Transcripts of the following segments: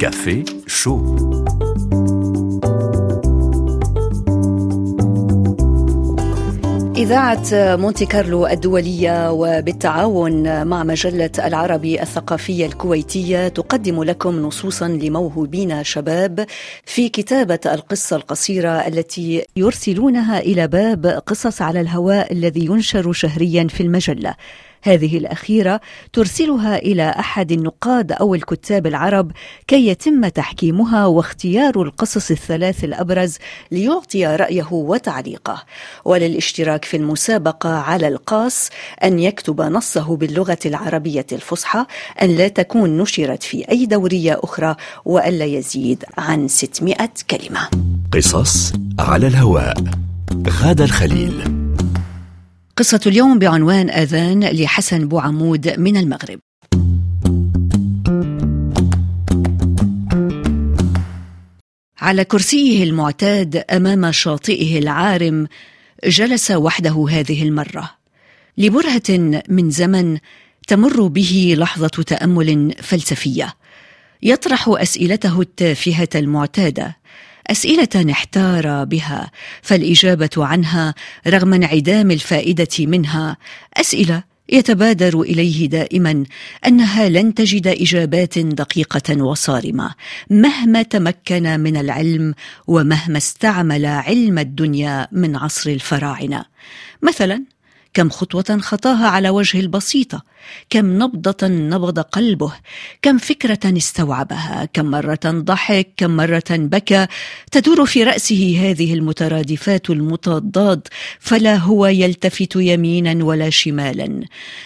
كافيه شو إذاعة مونتي كارلو الدولية وبالتعاون مع مجلة العربي الثقافية الكويتية تقدم لكم نصوصا لموهوبين شباب في كتابة القصة القصيرة التي يرسلونها إلى باب قصص على الهواء الذي ينشر شهريا في المجلة. هذه الأخيرة ترسلها إلى أحد النقاد أو الكتاب العرب كي يتم تحكيمها واختيار القصص الثلاث الأبرز ليعطي رأيه وتعليقه. وللاشتراك في المسابقة على القاص أن يكتب نصه باللغة العربية الفصحى أن لا تكون نشرت في أي دورية أخرى وألا يزيد عن 600 كلمة. قصص على الهواء. غادة الخليل قصة اليوم بعنوان آذان لحسن بوعمود من المغرب. على كرسيه المعتاد أمام شاطئه العارم جلس وحده هذه المرة. لبرهة من زمن تمر به لحظة تأمل فلسفية. يطرح أسئلته التافهة المعتادة أسئلة احتار بها فالإجابة عنها رغم انعدام الفائدة منها. أسئلة يتبادر إليه دائما أنها لن تجد إجابات دقيقة وصارمة مهما تمكن من العلم ومهما استعمل علم الدنيا من عصر الفراعنة. مثلا كم خطوة خطاها على وجه البسيطة كم نبضة نبض قلبه كم فكرة استوعبها كم مرة ضحك كم مرة بكى تدور في رأسه هذه المترادفات المتضاد فلا هو يلتفت يمينا ولا شمالا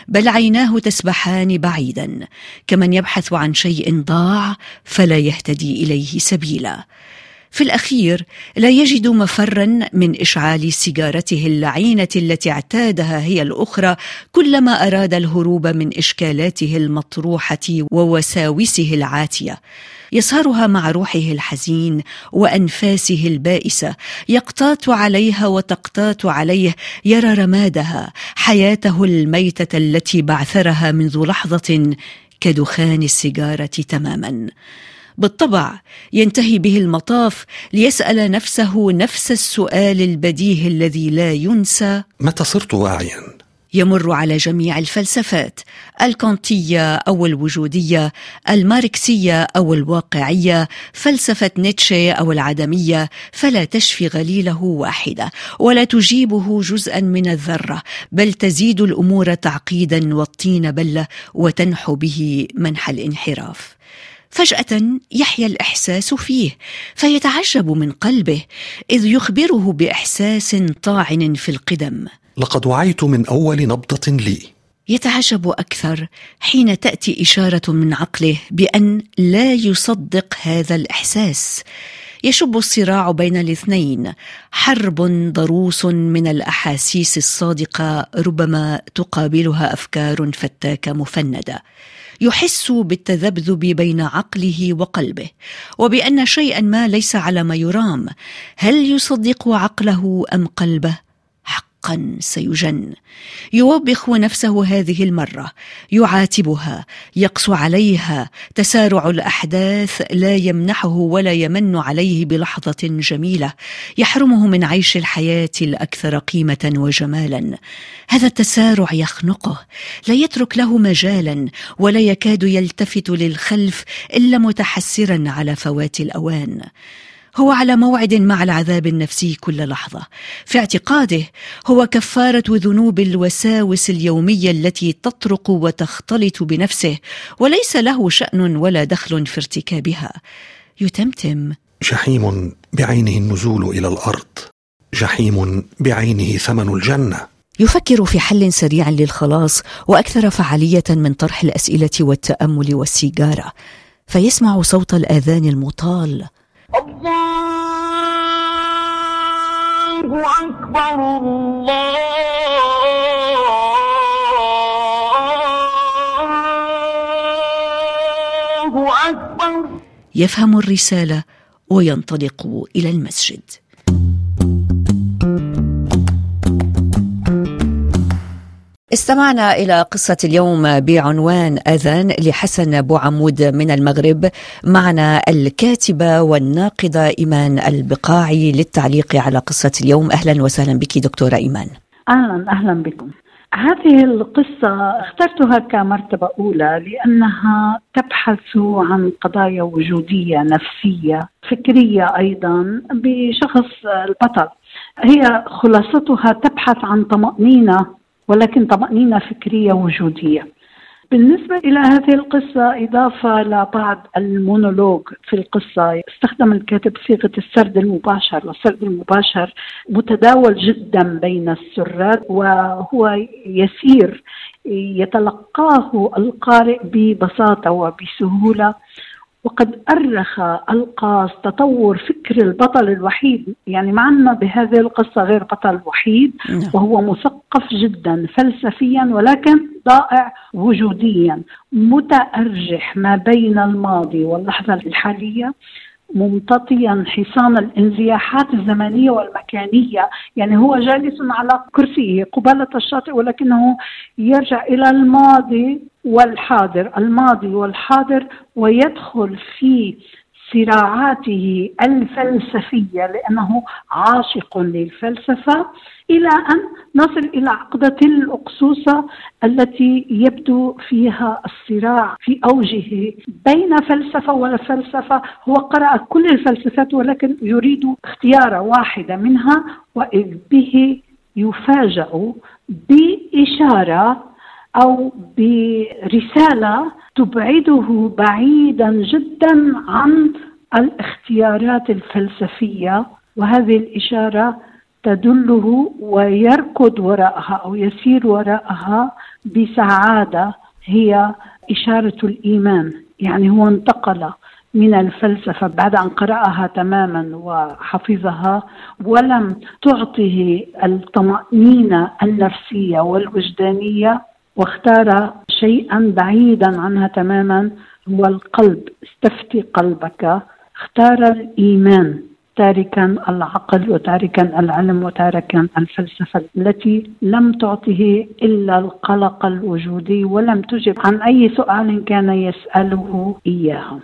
بل عيناه تسبحان بعيدا كمن يبحث عن شيء ضاع فلا يهتدي إليه سبيلا. في الأخير لا يجد مفرا من إشعال سيجارته اللعينة التي اعتادها هي الأخرى كلما أراد الهروب من إشكالاته المطروحة ووساوسه العاتية. يسهرها مع روحه الحزين وأنفاسه البائسة يقتات عليها وتقتات عليه يرى رمادها حياته الميتة التي بعثرها منذ لحظة كدخان السيجارة تماما. بالطبع ينتهي به المطاف ليسأل نفسه نفس السؤال البديهي الذي لا ينسى. متى صرت واعيا؟ يمر على جميع الفلسفات الكانتية أو الوجودية الماركسية أو الواقعية فلسفة نيتشه أو العدمية فلا تشفي غليله واحدة ولا تجيبه جزءا من الذرة بل تزيد الأمور تعقيدا والطين بلة وتنحو به منح الانحراف. فجأة يحيا الإحساس فيه فيتعجب من قلبه إذ يخبره بإحساس طاعن في القدم. لقد وعيت من أول نبضة لي. يتعجب أكثر حين تأتي إشارة من عقله بأن لا يصدق هذا الإحساس. يشب الصراع بين الاثنين حرب ضروس من الأحاسيس الصادقة ربما تقابلها أفكار فتاكه مفندة. يحس بالتذبذب بين عقله وقلبه وبأن شيئا ما ليس على ما يرام هل يصدق عقله أم قلبه؟ حقا سيجن. يوبخ نفسه هذه المرة. يعاتبها. يقسو عليها. تسارع الأحداث. لا يمنحه ولا يمن عليه بلحظة جميلة. يحرمه من عيش الحياة الأكثر قيمة وجمالا. هذا التسارع يخنقه. لا يترك له مجالا. ولا يكاد يلتفت للخلف إلا متحسرا على فوات الأوان. هو على موعد مع العذاب النفسي كل لحظة. في اعتقاده هو كفارة ذنوب الوساوس اليومية التي تطرق وتختلط بنفسه وليس له شأن ولا دخل في ارتكابها. يتمتم. جحيم بعينه النزول إلى الأرض. جحيم بعينه ثمن الجنة. يفكر في حل سريع للخلاص وأكثر فعالية من طرح الأسئلة والتأمل والسيجارة. فيسمع صوت الآذان المطال الله أكبر الله أكبر. يفهم الرسالة وينطلق إلى المسجد. استمعنا إلى قصة اليوم بعنوان أذان لحسن بوعمود من المغرب. معنا الكاتبة والناقدة إيمان البقاعي للتعليق على قصة اليوم. أهلا وسهلا بك دكتورة إيمان. أهلا أهلا بكم. هذه القصة اخترتها كمرتبة أولى لأنها تبحث عن قضايا وجودية نفسية فكرية أيضا بشخص البطل. هي خلاصتها تبحث عن طمأنينة ولكن طمأنينة فكرية وجودية. بالنسبة إلى هذه القصة إضافة لبعض المونولوج في القصة استخدم الكاتب صيغة السرد المباشر والسرد المباشر متداول جدا بين السراد وهو يسير يتلقاه القارئ ببساطة وبسهولة. وقد أرخ القاص تطور فكر البطل الوحيد يعني معنا بهذه القصة غير بطل وحيد نعم. وهو مثقف جدا فلسفيا ولكن ضائع وجوديا متأرجح ما بين الماضي واللحظة الحالية ممتطيا حصان الانزياحات الزمنية والمكانية، يعني هو جالس على كرسيه قبالة الشاطئ ولكنه يرجع إلى الماضي والحاضر، الماضي والحاضر ويدخل في صراعاته الفلسفية لأنه عاشق للفلسفة إلى أن نصل إلى عقدة الأقصوصة التي يبدو فيها الصراع في أوجه بين فلسفة وفلسفه هو قرأ كل الفلسفات ولكن يريد اختيار واحدة منها وإذ به يفاجأ بإشارة أو برسالة تبعده بعيدا جدا عن الاختيارات الفلسفية. وهذه الإشارة تدله ويركض وراءها أو يسير وراءها بسعادة هي إشارة الإيمان. يعني هو انتقل من الفلسفة بعد أن قرأها تماما وحفظها ولم تعطه الطمأنينة النفسية والوجدانية واختار شيئا بعيدا عنها تماما هو القلب. استفتي قلبك. اختار الإيمان. تاركا العقل وتاركا العلم وتاركا الفلسفة التي لم تعطه إلا القلق الوجودي ولم تجب عن أي سؤال كان يسأله إياه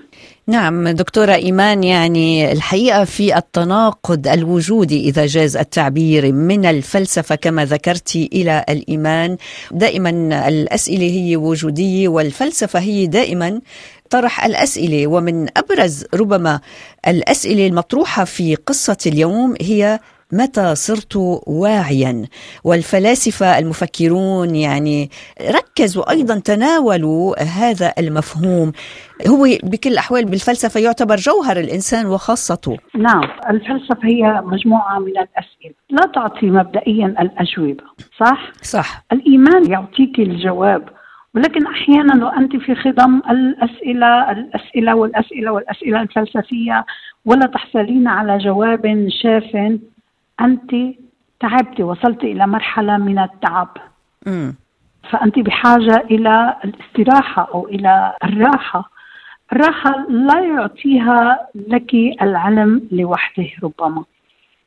نعم دكتورة إيمان يعني الحقيقة في التناقض الوجودي إذا جاز التعبير من الفلسفة كما ذكرت إلى الإيمان دائما الأسئلة هي وجودية والفلسفة هي دائما طرح الأسئلة ومن أبرز ربما الأسئلة المطروحة في قصة اليوم هي متى صرت واعيا؟ والفلاسفة المفكرون يعني ركزوا أيضا تناولوا هذا المفهوم. هو بكل الأحوال بالفلسفة يعتبر جوهر الإنسان وخاصته. نعم الفلسفة هي مجموعة من الأسئلة. لا تعطي مبدئيا الأجوبة صح؟ صح. الإيمان يعطيك الجواب ولكن أحيانا وأنت في خضم الأسئلة الأسئلة والأسئلة والأسئلة الفلسفية ولا تحصلين على جواب شاف أنت تعبت وصلت إلى مرحلة من التعب. فأنت بحاجة إلى الاستراحة أو إلى الراحة. الراحة لا يعطيها لك العلم لوحده ربما.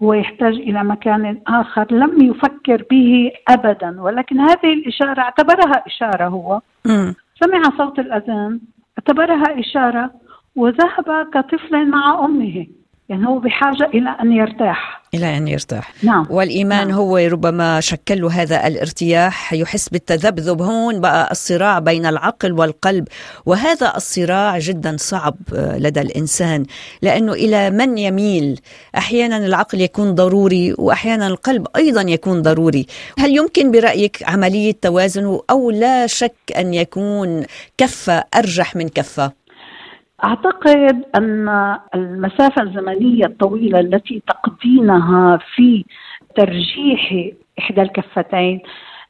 هو يحتاج إلى مكان آخر لم يفكر به أبدا ولكن هذه الإشارة اعتبرها إشارة هو. امم سمع صوت الأذان اعتبرها إشارة وذهب كطفل مع أمه. يعني هو بحاجة إلى أن يرتاح. إلى أن يرتاح. نعم. والإيمان نعم. هو ربما شكل له هذا الارتياح. يحس بالتذبذب هون بقى الصراع بين العقل والقلب. وهذا الصراع جدا صعب آه، لدى الإنسان. لأنه إلى من يميل؟ أحيانا العقل يكون ضروري واحيانا القلب أيضا يكون ضروري. هل يمكن برأيك عملية توازن أو لا شك أن يكون كفة أرجح من كفة؟ أعتقد أن المسافة الزمنية الطويلة التي تقضينها في ترجيح إحدى الكفتين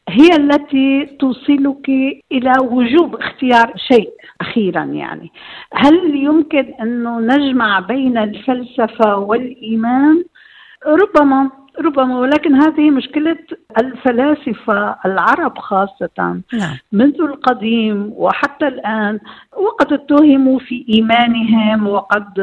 هي التي توصلك إلى وجوب اختيار شيء أخيرا يعني هل يمكن أنه نجمع بين الفلسفة والإيمان؟ ربما ربما ولكن هذه مشكلة الفلاسفة العرب خاصة نعم. منذ القديم وحتى الآن وقد اتهموا في إيمانهم وقد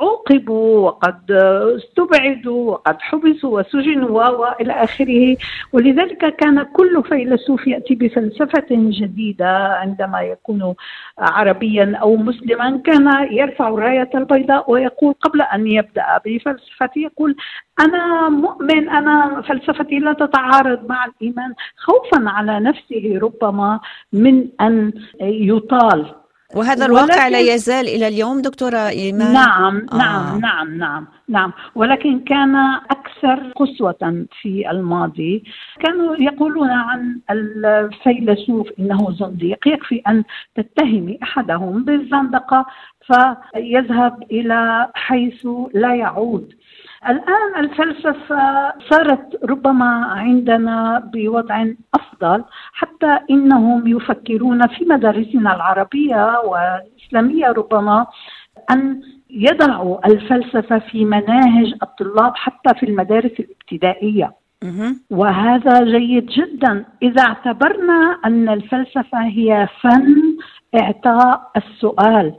عوقبوا وقد استبعدوا وقد حبسوا وسجنوا وإلى آخره. ولذلك كان كل فيلسوف يأتي بفلسفة جديدة عندما يكون عربيا أو مسلما. كان يرفع الراية البيضاء ويقول قبل أن يبدأ بفلسفته يقول أنا مؤمن أنا فلسفتي لا تتعارض مع الإيمان. خوفا على نفسه ربما من أن يطال. وهذا الواقع لا يزال إلى اليوم دكتورة إيمان؟ نعم آه. نعم نعم نعم نعم. ولكن كان أكثر قسوة في الماضي. كانوا يقولون عن الفيلسوف إنه زنديق يكفي أن تتهمي أحدهم بالزندقة فيذهب إلى حيث لا يعود. الآن الفلسفة صارت ربما عندنا بوضع أفضل حتى إنهم يفكرون في مدارسنا العربية والإسلامية ربما أن يضعوا الفلسفة في مناهج الطلاب حتى في المدارس الابتدائية. وهذا جيد جدا. إذا اعتبرنا أن الفلسفة هي فن إعطاء السؤال.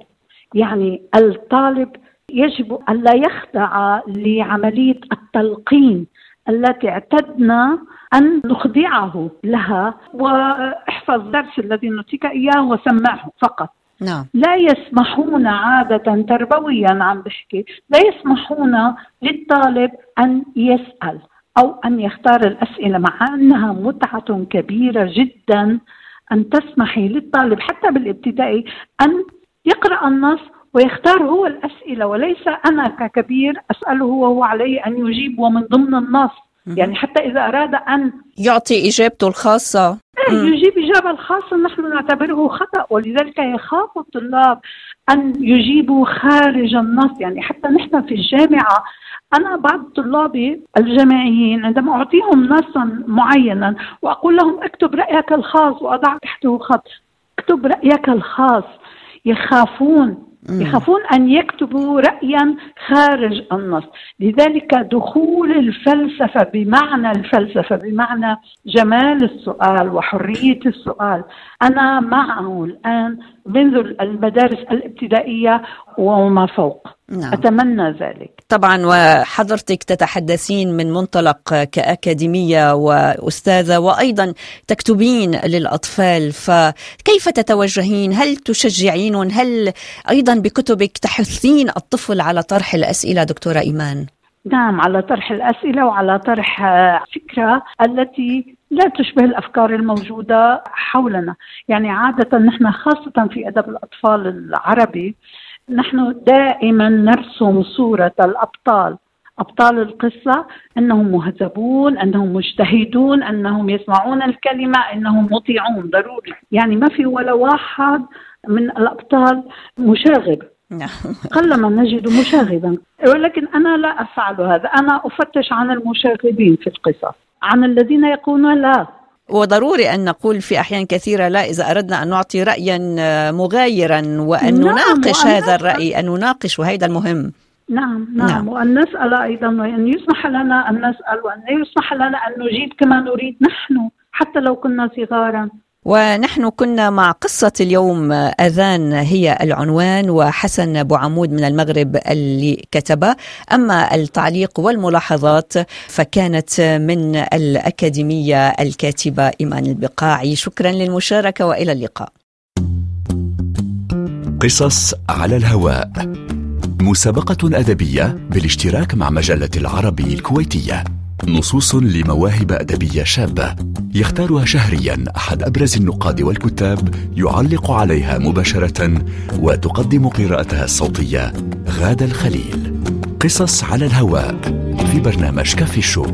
يعني الطالب يجب أن لا يخضع لعملية التلقين التي اعتدنا أن نخضعه لها وإحفظ الدرس الذي نعطيك إياه وسمعه فقط نعم. لا يسمحون عادة تربويا عم بحكي لا يسمحون للطالب أن يسأل أو أن يختار الأسئلة مع أنها متعة كبيرة جدا أن تسمحي للطالب حتى بالابتدائي أن يقرأ النص ويختار هو الأسئلة وليس أنا ككبير أسأله وهو علي أن يجيب ومن ضمن النص. يعني حتى إذا أراد أن يعطي إجابته الخاصة. يجيب إجابة الخاصة نحن نعتبره خطأ ولذلك يخاف الطلاب أن يجيبوا خارج النص. يعني حتى نحن في الجامعة أنا بعض طلابي الجامعيين عندما أعطيهم نصا معينا وأقول لهم اكتب رأيك الخاص وأضع تحته خط اكتب رأيك الخاص. يخافون. يخافون أن يكتبوا رأيا خارج النص. لذلك دخول الفلسفة بمعنى الفلسفة بمعنى جمال السؤال وحرية السؤال أنا معه الآن منذ المدارس الابتدائية وما فوق. نعم. أتمنى ذلك. طبعا وحضرتك تتحدثين من منطلق كأكاديمية وأستاذة وأيضا تكتبين للأطفال فكيف تتوجهين؟ هل تشجعين؟ هل أيضا بكتبك تحثين الطفل على طرح الأسئلة دكتورة إيمان؟ نعم على طرح الأسئلة وعلى طرح فكرة التي لا تشبه الأفكار الموجودة حولنا، يعني عادة نحن خاصة في أدب الأطفال العربي نحن دائما نرسم صورة الأبطال أبطال القصة أنهم مهذبون أنهم مجتهدون أنهم يسمعون الكلمة أنهم مطيعون ضروري. يعني ما في ولا واحد من الأبطال مشاغب. نعم. قلما نجد مشاغبا. ولكن أنا لا أفعل هذا. أنا أفتش عن المشاغبين في القصص عن الذين يقولون لا. وضروري أن نقول في أحيان كثيرة لا إذا أردنا أن نعطي رأيا مغايرا وأن نعم نناقش هذا الرأي أن نناقش وهذا المهم. نعم نعم, نعم. وأن نسأل أيضا وأن يسمح لنا أن نسأل وأن يسمح لنا أن نجيب كما نريد نحن حتى لو كنا صغارا. ونحن كنا مع قصة اليوم أذان هي العنوان وحسن أبو عمود من المغرب اللي كتبه. أما التعليق والملاحظات فكانت من الأكاديمية الكاتبة إيمان البقاعي. شكرا للمشاركة وإلى اللقاء. قصص على الهواء. مسابقة أدبية بالاشتراك مع مجلة العربي الكويتية. نصوص لمواهب أدبية شابة يختارها شهريا أحد أبرز النقاد والكتاب يعلق عليها مباشرة وتقدم قراءتها الصوتية غادة الخليل. قصص على الهواء في برنامج كافي شو